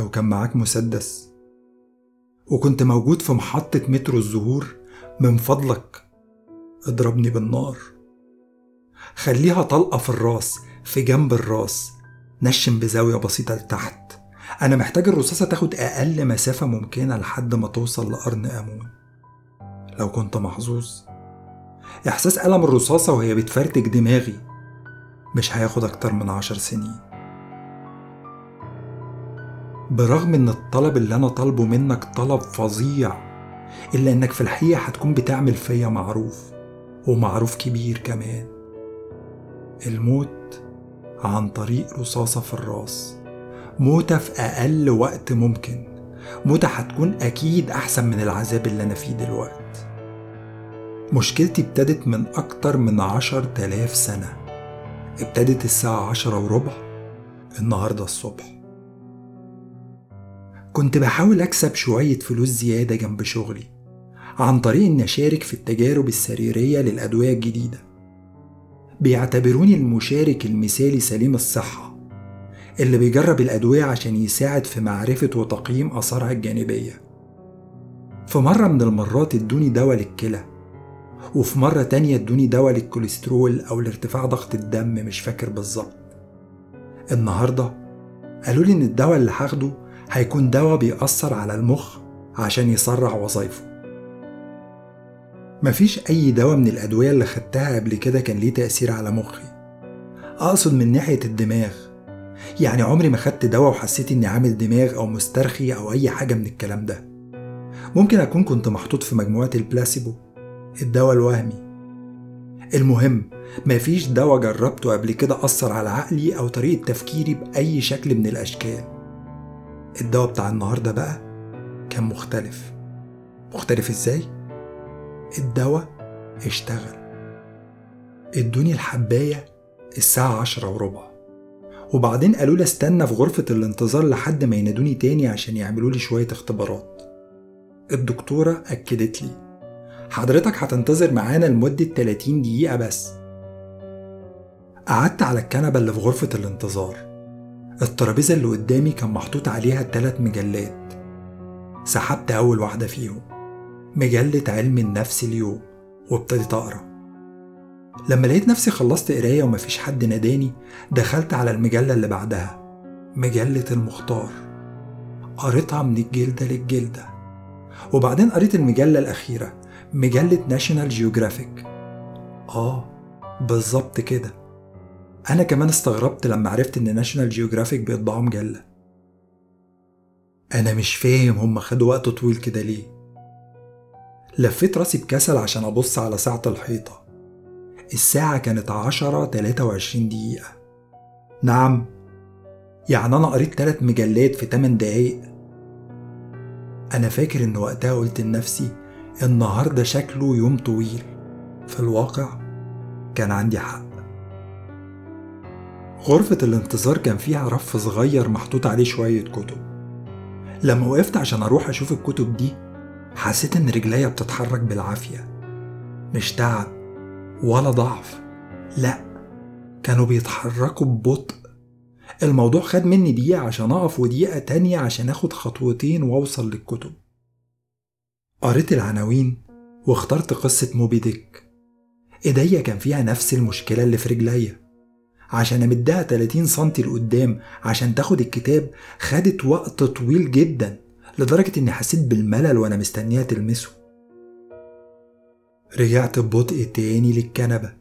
لو كان معاك مسدس. وكنت موجود في محطة مترو الزهور من فضلك. اضربني بالنار. خليها طلقة في الراس في جنب الراس. نشم بزاوية بسيطة لتحت. أنا محتاج الرصاصة تاخد أقل مسافة ممكنة لحد ما توصل لقرن أمون. لو كنت محظوظ. إحساس ألم الرصاصة وهي بتفرتك دماغي. مش هياخد أكتر من عشر سنين. برغم إن الطلب اللي أنا طالبه منك طلب فظيع إلا إنك في الحقيقة هتكون بتعمل فيا معروف ومعروف كبير كمان. الموت عن طريق رصاصة في الراس. موتة في أقل وقت ممكن. موتة هتكون أكيد أحسن من العذاب اللي أنا فيه دلوقتي مشكلتي ابتدت من أكتر من عشر تلاف سنة. ابتدت الساعة عشرة وربع النهاردة الصبح. كنت بحاول أكسب شوية فلوس زيادة جنب شغلي عن طريق إني أشارك في التجارب السريرية للأدوية الجديدة. بيعتبروني المشارك المثالي سليم الصحة اللي بيجرب الأدوية عشان يساعد في معرفة وتقييم آثارها الجانبية. في مرة من المرات ادوني دواء للكلى وفي مرة تانية ادوني دواء للكوليسترول أو لارتفاع ضغط الدم مش فاكر بالظبط. النهاردة قالوا لي إن الدواء اللي هاخده هيكون دواء بيأثر على المخ عشان يسرع وظايفه. مفيش أي دواء من الأدوية اللي خدتها قبل كده كان ليه تأثير على مخي. أقصد من ناحية الدماغ. يعني عمري ما خدت دواء وحسيت إني عامل دماغ أو مسترخي أو أي حاجة من الكلام ده. ممكن أكون كنت محطوط في مجموعة البلاسيبو. الدواء الوهمي. المهم مفيش دواء جربته قبل كده أثر على عقلي أو طريقة تفكيري بأي شكل من الأشكال. الدواء بتاع النهاردة بقى كان مختلف. مختلف إزاي؟ الدواء اشتغل. ادوني الحباية الساعة عشرة وربع. وبعدين قالوا لي استنى في غرفة الانتظار لحد ما ينادوني تاني عشان يعملوا لي شوية اختبارات. الدكتورة أكدت لي حضرتك هتنتظر معانا لمدة 30 دقيقة بس. قعدت على الكنبة اللي في غرفة الانتظار. الترابيزة اللي قدامي كان محطوط عليها تلات مجلات. سحبت أول واحدة فيهم مجلة علم النفس اليوم وابتديت أقرأ. لما لقيت نفسي خلصت قراية ومفيش حد ناداني دخلت على المجلة اللي بعدها مجلة المختار. قريتها من الجلدة للجلدة. وبعدين قريت المجلة الأخيرة مجلة ناشونال جيوغرافيك آه بالظبط كده. أنا كمان استغربت لما عرفت إن ناشونال جيوغرافيك بيطبعوا مجلة أنا مش فاهم هما خدوا وقت طويل كده ليه. لفيت راسي بكسل عشان أبص على ساعة الحيطة. الساعة كانت عشرة تلاتة وعشرين دقيقة. نعم. يعني أنا قريت تلات مجلات في تمن دقايق. أنا فاكر إن وقتها قلت لنفسي النهاردة شكله يوم طويل. في الواقع كان عندي حق. غرفة الانتظار كان فيها رف صغير محطوط عليه شوية كتب. لما وقفت عشان أروح أشوف الكتب دي حسيت إن رجليا بتتحرك بالعافية. مش تعب ولا ضعف لأ كانوا بيتحركوا ببطء. الموضوع خد مني دقيقة عشان أقف ودقيقة تانية عشان آخد خطوتين وأوصل للكتب. قريت العناوين واخترت قصة موبي ديك. إيديا كان فيها نفس المشكلة اللي في رجليا. عشان امدها 30 سنتي لقدام عشان تاخد الكتاب خدت وقت طويل جدا لدرجة إني حسيت بالملل وأنا مستنيها تلمسه. رجعت ببطء تاني للكنبة.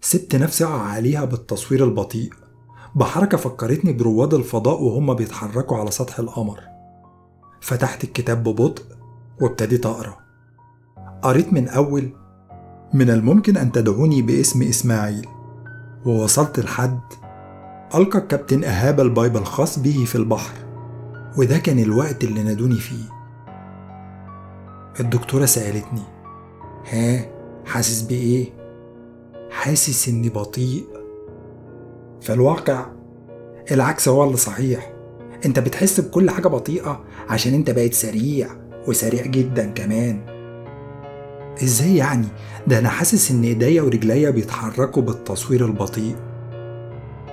سبت نفسي اقع عليها بالتصوير البطيء. بحركة فكرتني برواد الفضاء وهم بيتحركوا على سطح القمر. فتحت الكتاب ببطء وابتديت أقرأ. قريت من أول من الممكن أن تدعوني باسم إسماعيل. ووصلت لحد ألقى الكابتن إهاب البايب الخاص به في البحر وده كان الوقت اللي نادوني فيه. الدكتورة سألتني ها حاسس بإيه؟ حاسس إني بطيء. في الواقع العكس هو اللي صحيح. أنت بتحس بكل حاجة بطيئة عشان أنت بقيت سريع وسريع جدا كمان. إزاي يعني؟ ده أنا حاسس إن إيديا ورجليا بيتحركوا بالتصوير البطيء.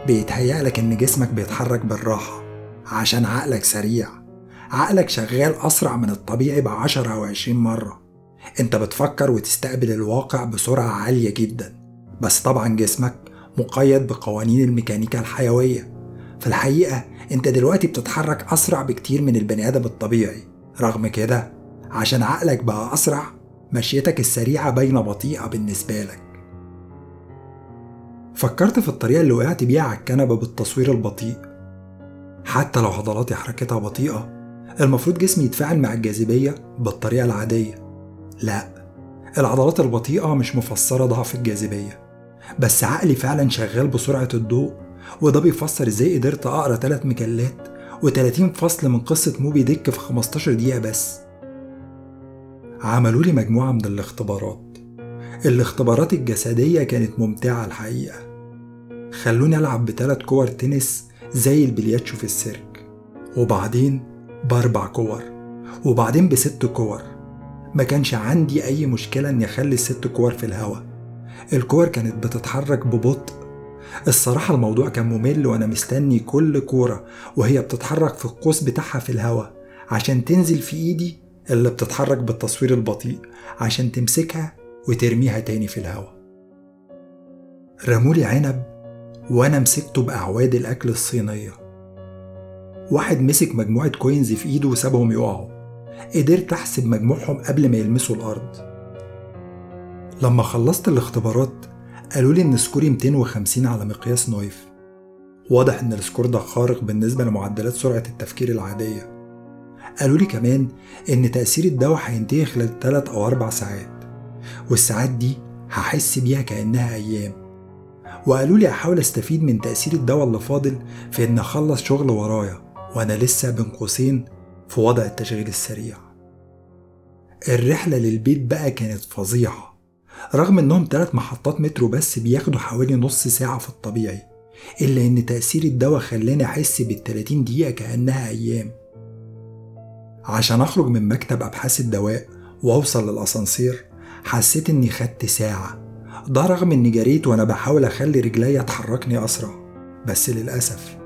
بيتهيألك إن جسمك بيتحرك بالراحة عشان عقلك سريع. عقلك شغال أسرع من الطبيعي بعشر أو عشرين مرة. أنت بتفكر وتستقبل الواقع بسرعة عالية جدا. بس طبعا جسمك مقيد بقوانين الميكانيكا الحيوية. في الحقيقة أنت دلوقتي بتتحرك أسرع بكتير من البني آدم الطبيعي. رغم كده عشان عقلك بقى أسرع مشيتك السريعة باينة بطيئة بالنسبة لك. فكرت في الطريقة اللي وقعت بيها على الكنبة بالتصوير البطيء. حتى لو عضلاتي حركتها بطيئة المفروض جسمي يتفاعل مع الجاذبية بالطريقة العادية. لا العضلات البطيئة مش مفسرة ضعف الجاذبية بس عقلي فعلا شغال بسرعة الضوء وده بيفسر إزاي قدرت أقرأ 3 مجلات و30 فصل من قصة موبي ديك في 15 دقيقة بس. عملوا لي مجموعة من الاختبارات. الاختبارات الجسدية كانت ممتعة الحقيقة. خلوني ألعب بثلاث كور تنس زي البلياتشو في السيرك وبعدين بأربع كور وبعدين بست كور. ما كانش عندي أي مشكلة إني أخلي الست كور في الهوا. الكور كانت بتتحرك ببطء. الصراحة الموضوع كان ممل وأنا مستني كل كورة وهي بتتحرك في القوس بتاعها في الهوا عشان تنزل في إيدي اللي بتتحرك بالتصوير البطيء عشان تمسكها وترميها تاني في الهوا رمولي عنب وأنا مسكته بأعواد الأكل الصينية. واحد مسك مجموعة coins في إيده وسابهم يقعوا. قدرت أحسب مجموعهم قبل ما يلمسوا الأرض. لما خلصت الاختبارات قالوا لي إن score ي 250 على مقياس نويف واضح إن ال score ده خارق بالنسبة لمعدلات سرعة التفكير العادية. قالوا لي كمان إن تأثير الدواء هينتهي خلال 3 أو 4 ساعات والساعات دي هحس بيها كأنها أيام. وقالوا لي أحاول أستفيد من تأثير الدواء اللي فاضل في إن أخلص شغل ورايا وأنا لسه بين قوسين في وضع التشغيل السريع. الرحلة للبيت بقى كانت فظيعة. رغم إنهم ثلاث محطات مترو بس بياخدوا حوالي نص ساعة في الطبيعي إلا إن تأثير الدواء خلاني أحس بالتلاتين دقيقة كأنها أيام. عشان أخرج من مكتب أبحاث الدواء وأوصل للأسانسير حسيت إني خدت ساعة. ده رغم إني جريت وأنا بحاول أخلي رجليا تحركني أسرع. بس للأسف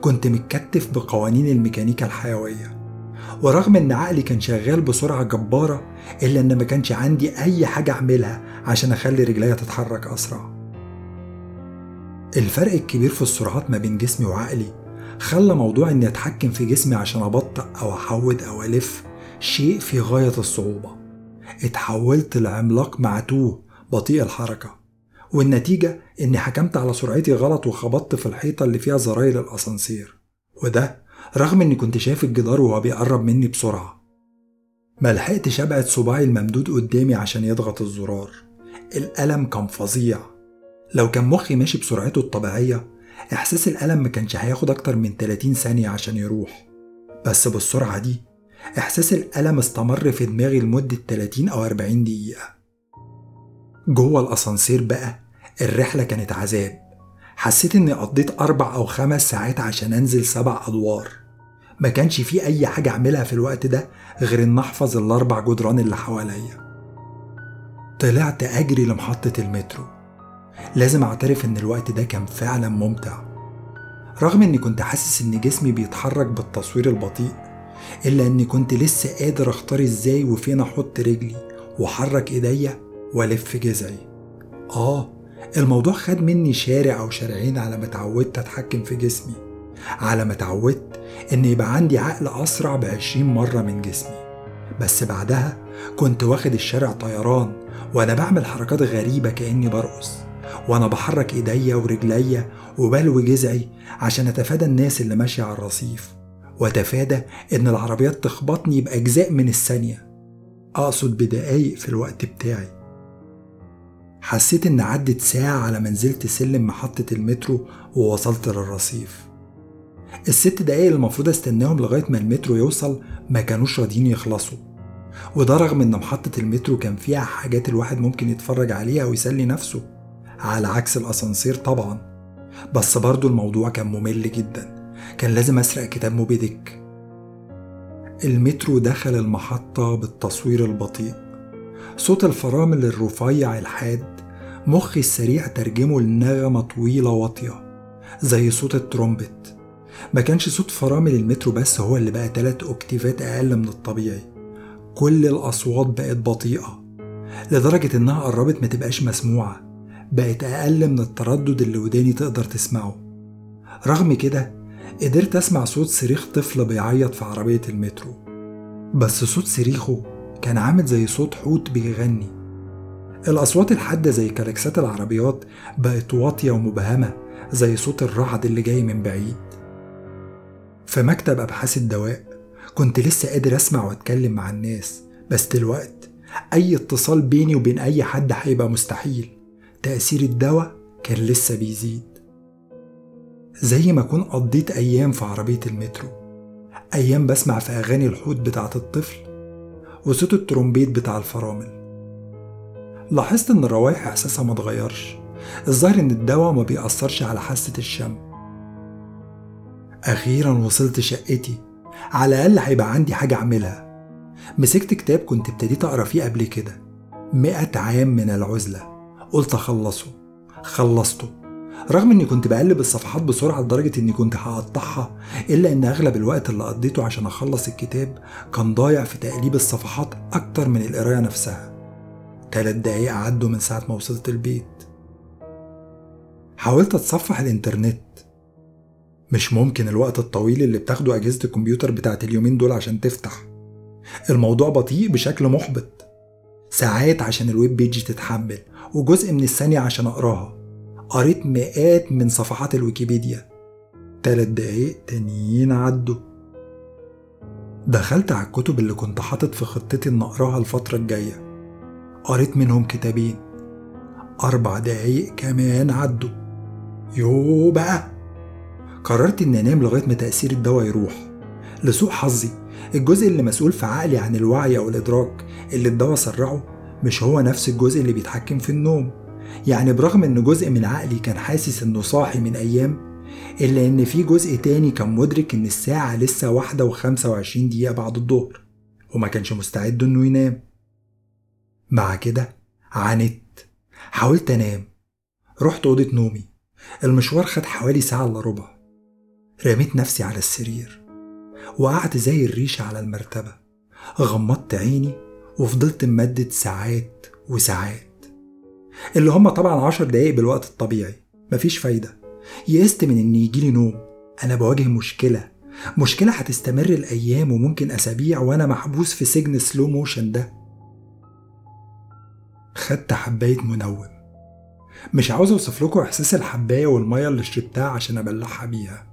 كنت متكتف بقوانين الميكانيكا الحيوية. ورغم إن عقلي كان شغال بسرعة جبارة إلا إن ما كانش عندي أي حاجة أعملها عشان أخلي رجليا تتحرك أسرع. الفرق الكبير في السرعات ما بين جسمي وعقلي خلى موضوع إني أتحكم في جسمي عشان أبطأ أو أحود أو ألف شيء في غاية الصعوبة. اتحولت لعملاق معتوه بطيء الحركة. والنتيجة إني حكمت على سرعتي غلط وخبطت في الحيطة اللي فيها زراير الأسانسير. وده رغم إني كنت شايف الجدار وهو بيقرب مني بسرعة. ملحقتش أبعد صباعي الممدود قدامي عشان يضغط الزرار. الألم كان فظيع. لو كان مخي ماشي بسرعته الطبيعية إحساس الألم ما كانش هياخد أكتر من 30 ثانية عشان يروح. بس بالسرعة دي إحساس الألم استمر في دماغي لمدة 30 أو 40 دقيقة. جوه الأسانسير بقى الرحلة كانت عذاب. حسيت إني قضيت أربع أو خمس ساعات عشان أنزل سبع أدوار. ما كانش في أي حاجة أعملها في الوقت ده غير إن أحفظ الأربع جدران اللي حواليا. طلعت أجري لمحطة المترو. لازم أعترف إن الوقت ده كان فعلا ممتع. رغم إني كنت حاسس إن جسمي بيتحرك بالتصوير البطيء إلا إني كنت لسه قادر أختار إزاي وفين أحط رجلي وأحرك إيديا وألف جذعي. آه الموضوع خد مني شارع أو شارعين على ما اتعودت أتحكم في جسمي على ما اتعودت إن يبقى عندي عقل أسرع بعشرين مرة من جسمي. بس بعدها كنت واخد الشارع طيران وأنا بعمل حركات غريبة كأني برقص. وأنا بحرك إيديا ورجليا وبلوي جذعي عشان أتفادى الناس اللي ماشية على الرصيف. وأتفادى إن العربيات تخبطني بأجزاء من الثانية. أقصد بدقايق في الوقت بتاعي. حسيت إن عدت ساعة على ما نزلت سلم محطة المترو ووصلت للرصيف. الست دقايق المفروض أستناهم لغاية ما المترو يوصل ما كانوش راضيين يخلصوا. وده رغم إن محطة المترو كان فيها حاجات الواحد ممكن يتفرج عليها ويسلي نفسه. على عكس الأسانسير طبعا. بس برضو الموضوع كان ممل جدا. كان لازم أسرق كتاب موبي ديك المترو دخل المحطة بالتصوير البطيء. صوت الفرامل الرفيع الحاد مخي السريع ترجمه لنغمة طويلة واطية زي صوت الترومبت. ما كانش صوت فرامل المترو بس هو اللي بقى تلات أكتيفات أقل من الطبيعي. كل الأصوات بقت بطيئة لدرجة إنها قربت ما تبقاش مسموعة. بقت أقل من التردد اللي وداني تقدر تسمعه. رغم كده قدرت أسمع صوت صريخ طفل بيعيط في عربية المترو. بس صوت صريخه كان عامل زي صوت حوت بيغني. الأصوات الحادة زي كلاكسات العربيات بقت واطية ومبهمة زي صوت الرعد اللي جاي من بعيد. في مكتب أبحاث الدواء كنت لسه قادر أسمع وأتكلم مع الناس بس دلوقت أي اتصال بيني وبين أي حد هيبقى مستحيل. تأثير الدواء كان لسه بيزيد. زي ما أكون قضيت أيام في عربية المترو أيام بسمع في أغاني الحوت بتاعة الطفل وصوت الترومبيت بتاع الفرامل. لاحظت إن الروايح إحساسها ما اتغيرش الظاهر إن الدواء ما بيأثرش على حاسة الشم. أخيرا وصلت شقتي على الأقل هيبقى عندي حاجة أعملها. مسكت كتاب كنت ابتديت أقرأ فيه قبل كده مئة عام من العزلة. قلت أخلصه خلصته رغم إني كنت بقلب الصفحات بسرعة لدرجة إني كنت هقطعها إلا إن أغلب الوقت اللي قضيته عشان أخلص الكتاب كان ضايع في تقليب الصفحات أكتر من القراية نفسها. تلات دقايق عدوا من ساعة ما وصلت البيت. حاولت أتصفح الإنترنت. مش ممكن الوقت الطويل اللي بتاخده أجهزة الكمبيوتر بتاعت اليومين دول عشان تفتح. الموضوع بطيء بشكل محبط. ساعات عشان الويب بيج تتحمل وجزء من الثانية عشان أقراها. قريت مئات من صفحات الويكيبيديا. تلات دقايق تانيين عدوا. دخلت على الكتب اللي كنت حاطط في خطتي إن أقراها الفترة الجاية. قريت منهم كتابين. أربع دقايق كمان عدوا. يو بقى! قررت إني أنام لغاية ما تأثير الدواء يروح. لسوء حظي الجزء اللي مسؤول في عقلي عن الوعي أو الإدراك اللي الدواء سرعه مش هو نفس الجزء اللي بيتحكم في النوم. يعني برغم إن جزء من عقلي كان حاسس إنه صاحي من أيام إلا إن في جزء تاني كان مدرك إن الساعة لسه واحدة وخمسة وعشرين دقيقة بعد الظهر وما كانش مستعد إنه ينام. مع كده عانيت حاولت أنام. رحت أوضة نومي. المشوار خد حوالي ساعة إلا ربع. رميت نفسي على السرير. وقعت زي الريشة على المرتبة. غمضت عيني. وفضلت ممدد ساعات وساعات. اللي هم طبعا عشر دقايق بالوقت الطبيعي. مفيش فايدة. يئست من إن يجيلي نوم. أنا بواجه مشكلة. مشكلة هتستمر الأيام وممكن أسابيع وأنا محبوس في سجن سلو موشن ده. خدت حباية منوم. مش عاوز أوصف لكم إحساس الحباية والمية اللي شربتها عشان أبلعها بيها.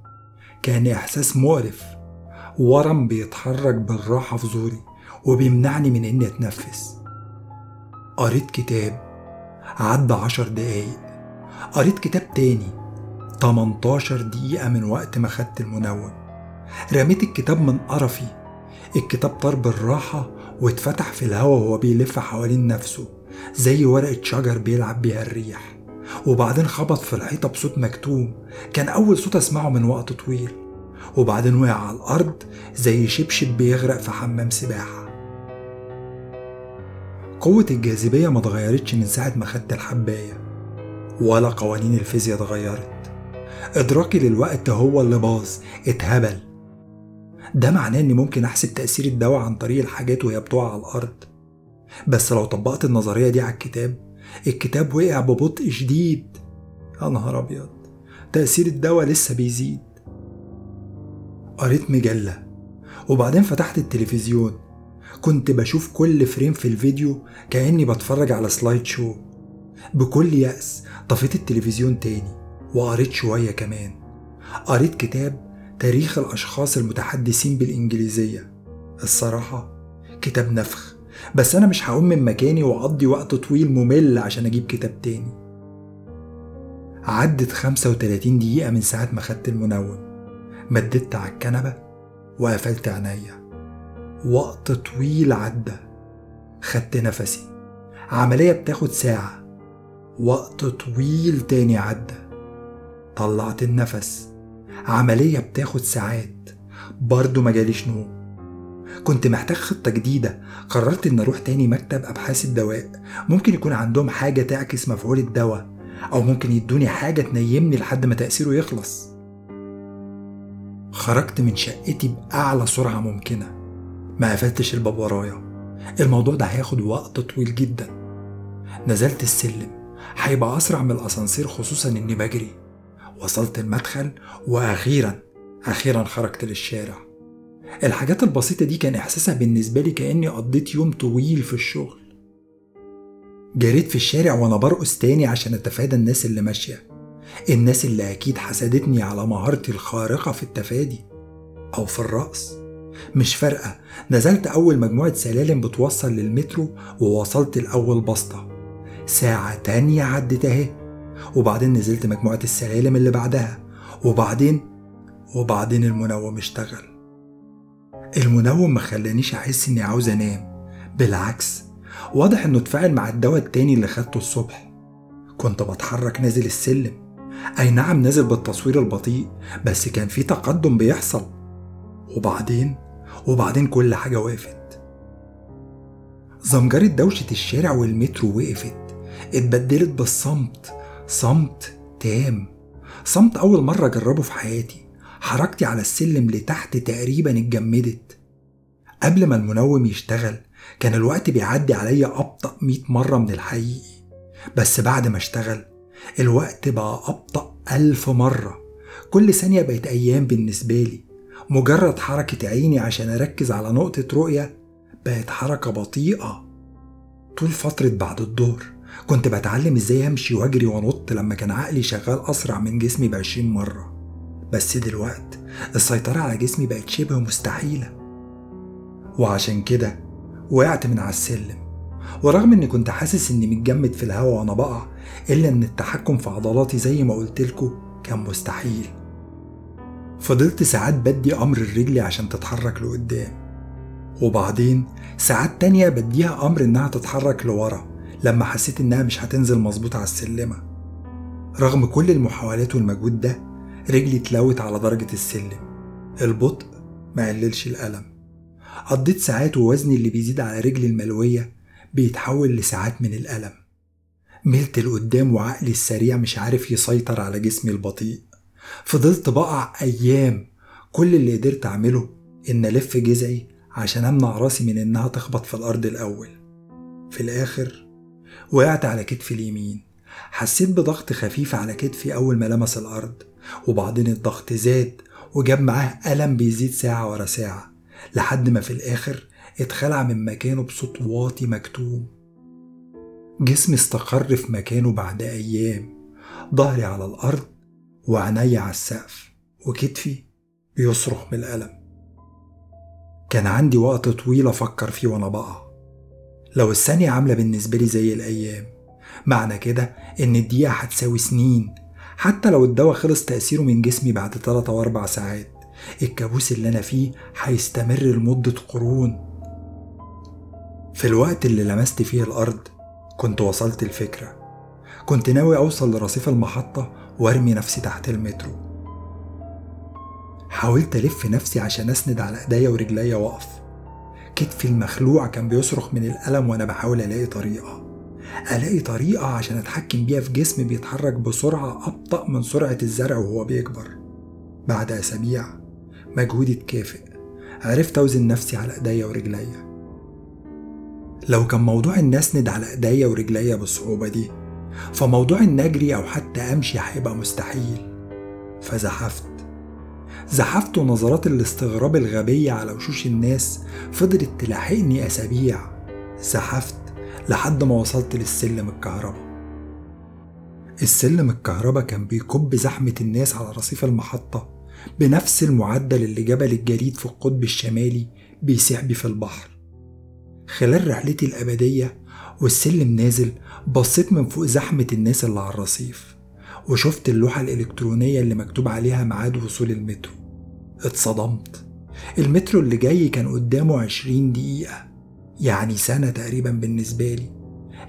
كان إحساس مقرف. ورم بيتحرك بالراحة في زوري. وبيمنعني من إني أتنفس. قريت كتاب عدى عشر دقايق. قريت كتاب تاني 18 دقيقة من وقت ما خدت المنوم رميت الكتاب من قرفي. الكتاب طار بالراحة واتفتح في الهوا وهو بيلف حوالين نفسه زي ورقة شجر بيلعب بيها الريح. وبعدين خبط في الحيطة بصوت مكتوم كان أول صوت أسمعه من وقت طويل. وبعدين وقع على الأرض زي شبشب بيغرق في حمام سباحة. قوة الجاذبية ما اتغيرتش من ساعة ما خدت الحباية ولا قوانين الفيزياء اتغيرت إدراكي للوقت هو اللي باظ اتهبل. ده معناه إني ممكن أحسب تأثير الدواء عن طريق الحاجات وهي بتقع على الأرض. بس لو طبقت النظرية دي على الكتاب الكتاب وقع ببطء شديد. يا نهار أبيض! تأثير الدواء لسه بيزيد. قريت مجلة وبعدين فتحت التلفزيون. كنت بشوف كل فريم في الفيديو كأني بتفرج على سلايد شو بكل يأس طفيت التلفزيون تاني وقريت شوية كمان. قريت كتاب تاريخ الأشخاص المتحدثين بالإنجليزية. الصراحة كتاب نفخ بس أنا مش هقوم من مكاني وأقضي وقت طويل ممل عشان أجيب كتاب تاني. عدت 35 دقيقة من ساعة ما خدت المنوم. مددت على الكنبة وقفلت عينيا. وقت طويل عدى. خدت نفسي. عملية بتاخد ساعة. وقت طويل تاني عدى. طلعت النفس. عملية بتاخد ساعات. برضه ما جاليش نوم. كنت محتاج خطة جديدة. قررت إن أروح تاني مكتب أبحاث الدواء. ممكن يكون عندهم حاجة تعكس مفعول الدواء. أو ممكن يدوني حاجة تنيمني لحد ما تأثيره يخلص. خرجت من شقتي بأعلى سرعة ممكنة. ما قفلتش الباب ورايا. الموضوع ده هياخد وقت طويل جدا. نزلت السلم. هيبقى أسرع من الأسانسير خصوصا إني بجري. وصلت المدخل وأخيرا أخيرا خرجت للشارع. الحاجات البسيطة دي كان إحساسها بالنسبة لي كأني قضيت يوم طويل في الشغل. جريت في الشارع وأنا برقص تاني عشان أتفادى الناس اللي ماشية. الناس اللي أكيد حسدتني على مهارتي الخارقة في التفادي أو في الرقص. مش فارقة. نزلت أول مجموعة سلالم بتوصل للمترو ووصلت الأول بسطة. ساعة تانية عدت أهي. وبعدين نزلت مجموعة السلالم اللي بعدها. وبعدين؟ وبعدين المنوم اشتغل. المنوم ما خلانيش أحس إني عاوز أنام. بالعكس واضح إنه اتفاعل مع الدواء التاني اللي خدته الصبح. كنت بتحرك نازل السلم. أي نعم نازل بالتصوير البطيء بس كان في تقدم بيحصل. وبعدين؟ وبعدين كل حاجة وقفت. زمجرة دوشة الشارع والمترو وقفت. اتبدلت بالصمت. صمت تام. صمت أول مرة أجربه في حياتي. حركتي على السلم لتحت تقريبا اتجمدت. قبل ما المنوم يشتغل كان الوقت بيعدي عليا أبطأ مئة مرة من الحقيقي. بس بعد ما اشتغل الوقت بقى أبطأ ألف مرة. كل ثانية بقت أيام بالنسبة لي. مجرد حركة عيني عشان أركز على نقطة رؤية بقت حركة بطيئة. طول فترة بعد الظهر كنت بتعلم إزاي أمشي وأجري وأنط لما كان عقلي شغال أسرع من جسمي بعشرين مرة. بس دلوقت السيطرة على جسمي بقت شبه مستحيلة. وعشان كده وقعت من على السلم. ورغم إني كنت حاسس إني متجمد في الهوا وأنا بقع إلا إن التحكم في عضلاتي زي ما قلتلكوا كان مستحيل. فضلت ساعات بدي أمر الرجل عشان تتحرك لقدام. وبعدين ساعات تانية بديها أمر إنها تتحرك لورا لما حسيت إنها مش هتنزل مظبوط على السلمة. رغم كل المحاولات والمجهود ده رجلي اتلوت على درجة السلم. البطء ما قللش الألم. قضيت ساعات ووزني اللي بيزيد على رجلي الملوية بيتحول لساعات من الألم. ملت لقدام وعقلي السريع مش عارف يسيطر على جسمي البطيء. فضلت بقع أيام كل اللي قدرت أعمله إن ألف جذعي عشان أمنع راسي من إنها تخبط في الأرض الأول. في الآخر وقعت على كتفي اليمين. حسيت بضغط خفيف على كتفي أول ما لمس الأرض وبعدين الضغط زاد وجاب معاه ألم بيزيد ساعة ورا ساعة لحد ما في الآخر اتخلع من مكانه بصوت واطي مكتوم. جسمي استقر في مكانه بعد أيام. ظهري على الأرض وعيني على السقف وكتفي بيصرخ من الألم كان عندي وقت طويل أفكر فيه وأنا بقع لو الثانية عاملة بالنسبة لي زي الأيام معنى كده إن الدقيقة هتساوي سنين. حتى لو الدواء خلص تأثيره من جسمي بعد 3 أو 4 ساعات الكابوس اللي أنا فيه هيستمر لمدة قرون. في الوقت اللي لمست فيه الأرض كنت وصلت الفكرة. كنت ناوي أوصل لرصيف المحطة وأرمي نفسي تحت المترو. حاولت ألف نفسي عشان أسند على إيديا ورجليا وأقف. كتفي المخلوع كان بيصرخ من الألم وأنا بحاول ألاقي طريقة. ألاقي طريقة عشان أتحكم بيها في جسمي بيتحرك بسرعة أبطأ من سرعة الزرع وهو بيكبر. بعد أسابيع مجهودي اتكافئ. عرفت أوزن نفسي على إيديا ورجليا. لو كان موضوع إن أسند على إيديا ورجليا بالصعوبة دي فموضوع إن أجري أو حتى أمشي هيبقى مستحيل. فزحفت. زحفت ونظرات الاستغراب الغبية على وشوش الناس. فضلت تلاحقني أسابيع. زحفت لحد ما وصلت للسلم الكهرباء. السلم الكهرباء كان بيكب زحمة الناس على رصيف المحطة. بنفس المعدل اللي جبل الجليد في القطب الشمالي بيسيح بيه في البحر. خلال رحلتي الأبدية والسلم نازل بصيت من فوق زحمة الناس اللي على الرصيف وشفت اللوحة الإلكترونية اللي مكتوب عليها ميعاد وصول المترو. اتصدمت. المترو اللي جاي كان قدامه عشرين دقيقة يعني سنة تقريبا بالنسبة لي.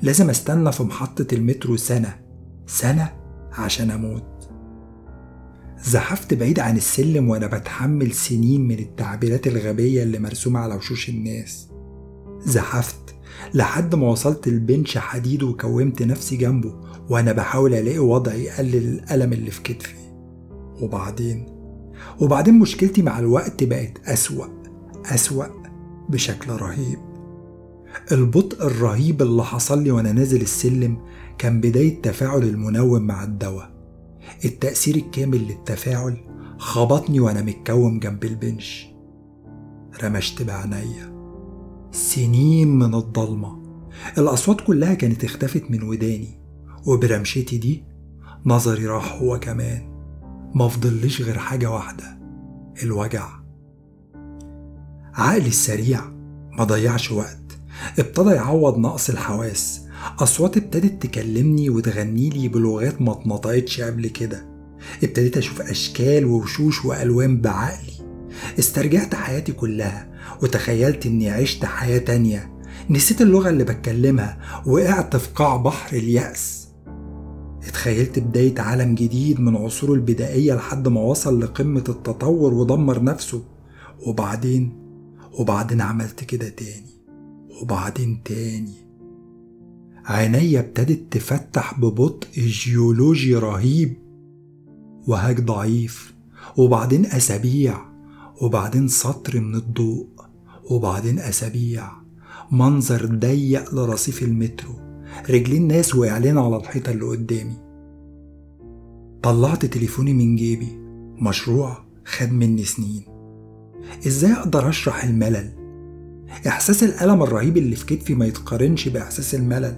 لازم أستنى في محطة المترو سنة سنة عشان أموت. زحفت بعيد عن السلم وأنا بتحمل سنين من التعبيرات الغبية اللي مرسومة على وشوش الناس. زحفت. لحد ما وصلت البنش حديد وكومت نفسي جنبه وأنا بحاول ألاقي وضع يقلل الألم اللي في كتفي. وبعدين؟ وبعدين مشكلتي مع الوقت بقت أسوأ أسوأ بشكل رهيب. البطء الرهيب اللي حصل لي وأنا نازل السلم كان بداية تفاعل المنوم مع الدواء. التأثير الكامل للتفاعل خبطني وأنا متكوم جنب البنش. رمشت بعينيا سنين من الضلمة. الأصوات كلها كانت اختفت من وداني وبرمشتي دي نظري راح هو كمان. ما فضلش غير حاجة واحدة الوجع. عقلي السريع ما ضيعش وقت. ابتدى يعوض نقص الحواس. أصوات ابتدت تكلمني وتغني لي بلغات ما اتنطقتش قبل كده. ابتديت أشوف أشكال ووشوش وألوان بعقلي. استرجعت حياتي كلها وتخيلت إني عشت حياة تانية. نسيت اللغة اللي بتكلمها وقعت في قاع بحر اليأس. اتخيلت بداية عالم جديد من عصوره البدائية لحد ما وصل لقمة التطور ودمر نفسه. وبعدين؟ وبعدين عملت كده تاني. وبعدين تاني. عينيا ابتدت تفتح ببطء جيولوجي رهيب. وهاج ضعيف. وبعدين أسابيع. وبعدين سطر من الضوء وبعدين أسابيع. منظر ضيق لرصيف المترو. رجلين ناس وإعلان على الحيطة اللي قدامي. طلعت تليفوني من جيبي. مشروع خد مني سنين. إزاي أقدر أشرح الملل؟ إحساس الألم الرهيب اللي في كتفي ما يتقارنش بإحساس الملل.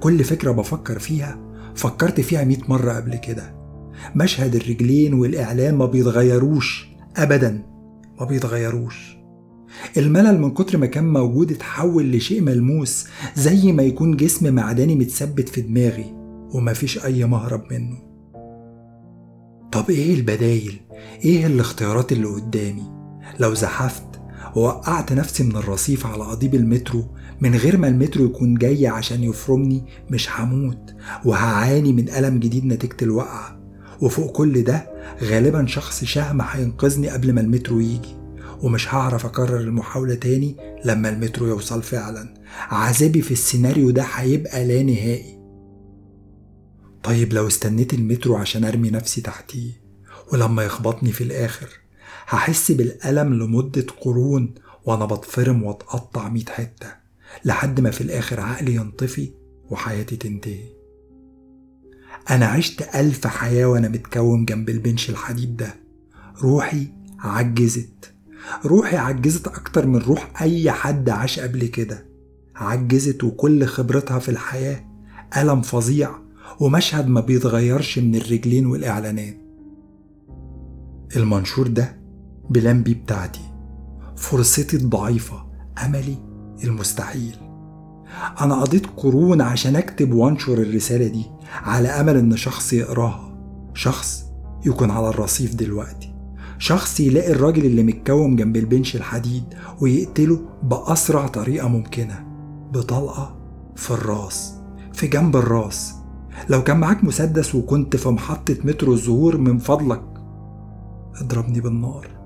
كل فكرة بفكر فيها فكرت فيها مئة مرة قبل كده. مشهد الرجلين والإعلام ما بيتغيروش. أبدا ما بيتغيروش. الملل من كتر ما كان موجود اتحول لشيء ملموس زي ما يكون جسم معدني متثبت في دماغي ومفيش أي مهرب منه. طب إيه البدايل؟ إيه الاختيارات اللي قدامي؟ لو زحفت ووقعت نفسي من الرصيف على قضيب المترو من غير ما المترو يكون جاي عشان يفرمني مش هموت وهعاني من ألم جديد نتيجة الوقعة. وفوق كل ده غالبا شخص شهم هينقذني قبل ما المترو يجي ومش هعرف أكرر المحاولة تاني لما المترو يوصل فعلا. عذابي في السيناريو ده هيبقى لا نهائي. طيب لو استنيت المترو عشان أرمي نفسي تحتيه ولما يخبطني في الآخر هحس بالألم لمدة قرون وأنا بتفرم وأتقطع ميت حتة لحد ما في الآخر عقلي ينطفي وحياتي تنتهي. أنا عشت ألف حياة وأنا متكوم جنب البنش الحديد ده. روحي عجزت. روحي عجزت أكتر من روح أي حد عاش قبل كده. عجزت وكل خبرتها في الحياة ألم فظيع ومشهد ما بيتغيرش من الرجلين والإعلانات. المنشور ده بلان بي بتاعتي. فرصتي الضعيفة أملي المستحيل. أنا قضيت قرون عشان أكتب وأنشر الرسالة دي على أمل إن شخص يقراها. شخص يكون على الرصيف دلوقتي. شخص يلاقي الراجل اللي متكوم جنب البنش الحديد ويقتله بأسرع طريقة ممكنة. بطلقة في الراس في جنب الراس. لو كان معاك مسدس وكنت في محطة مترو الزهور من فضلك اضربني بالنار.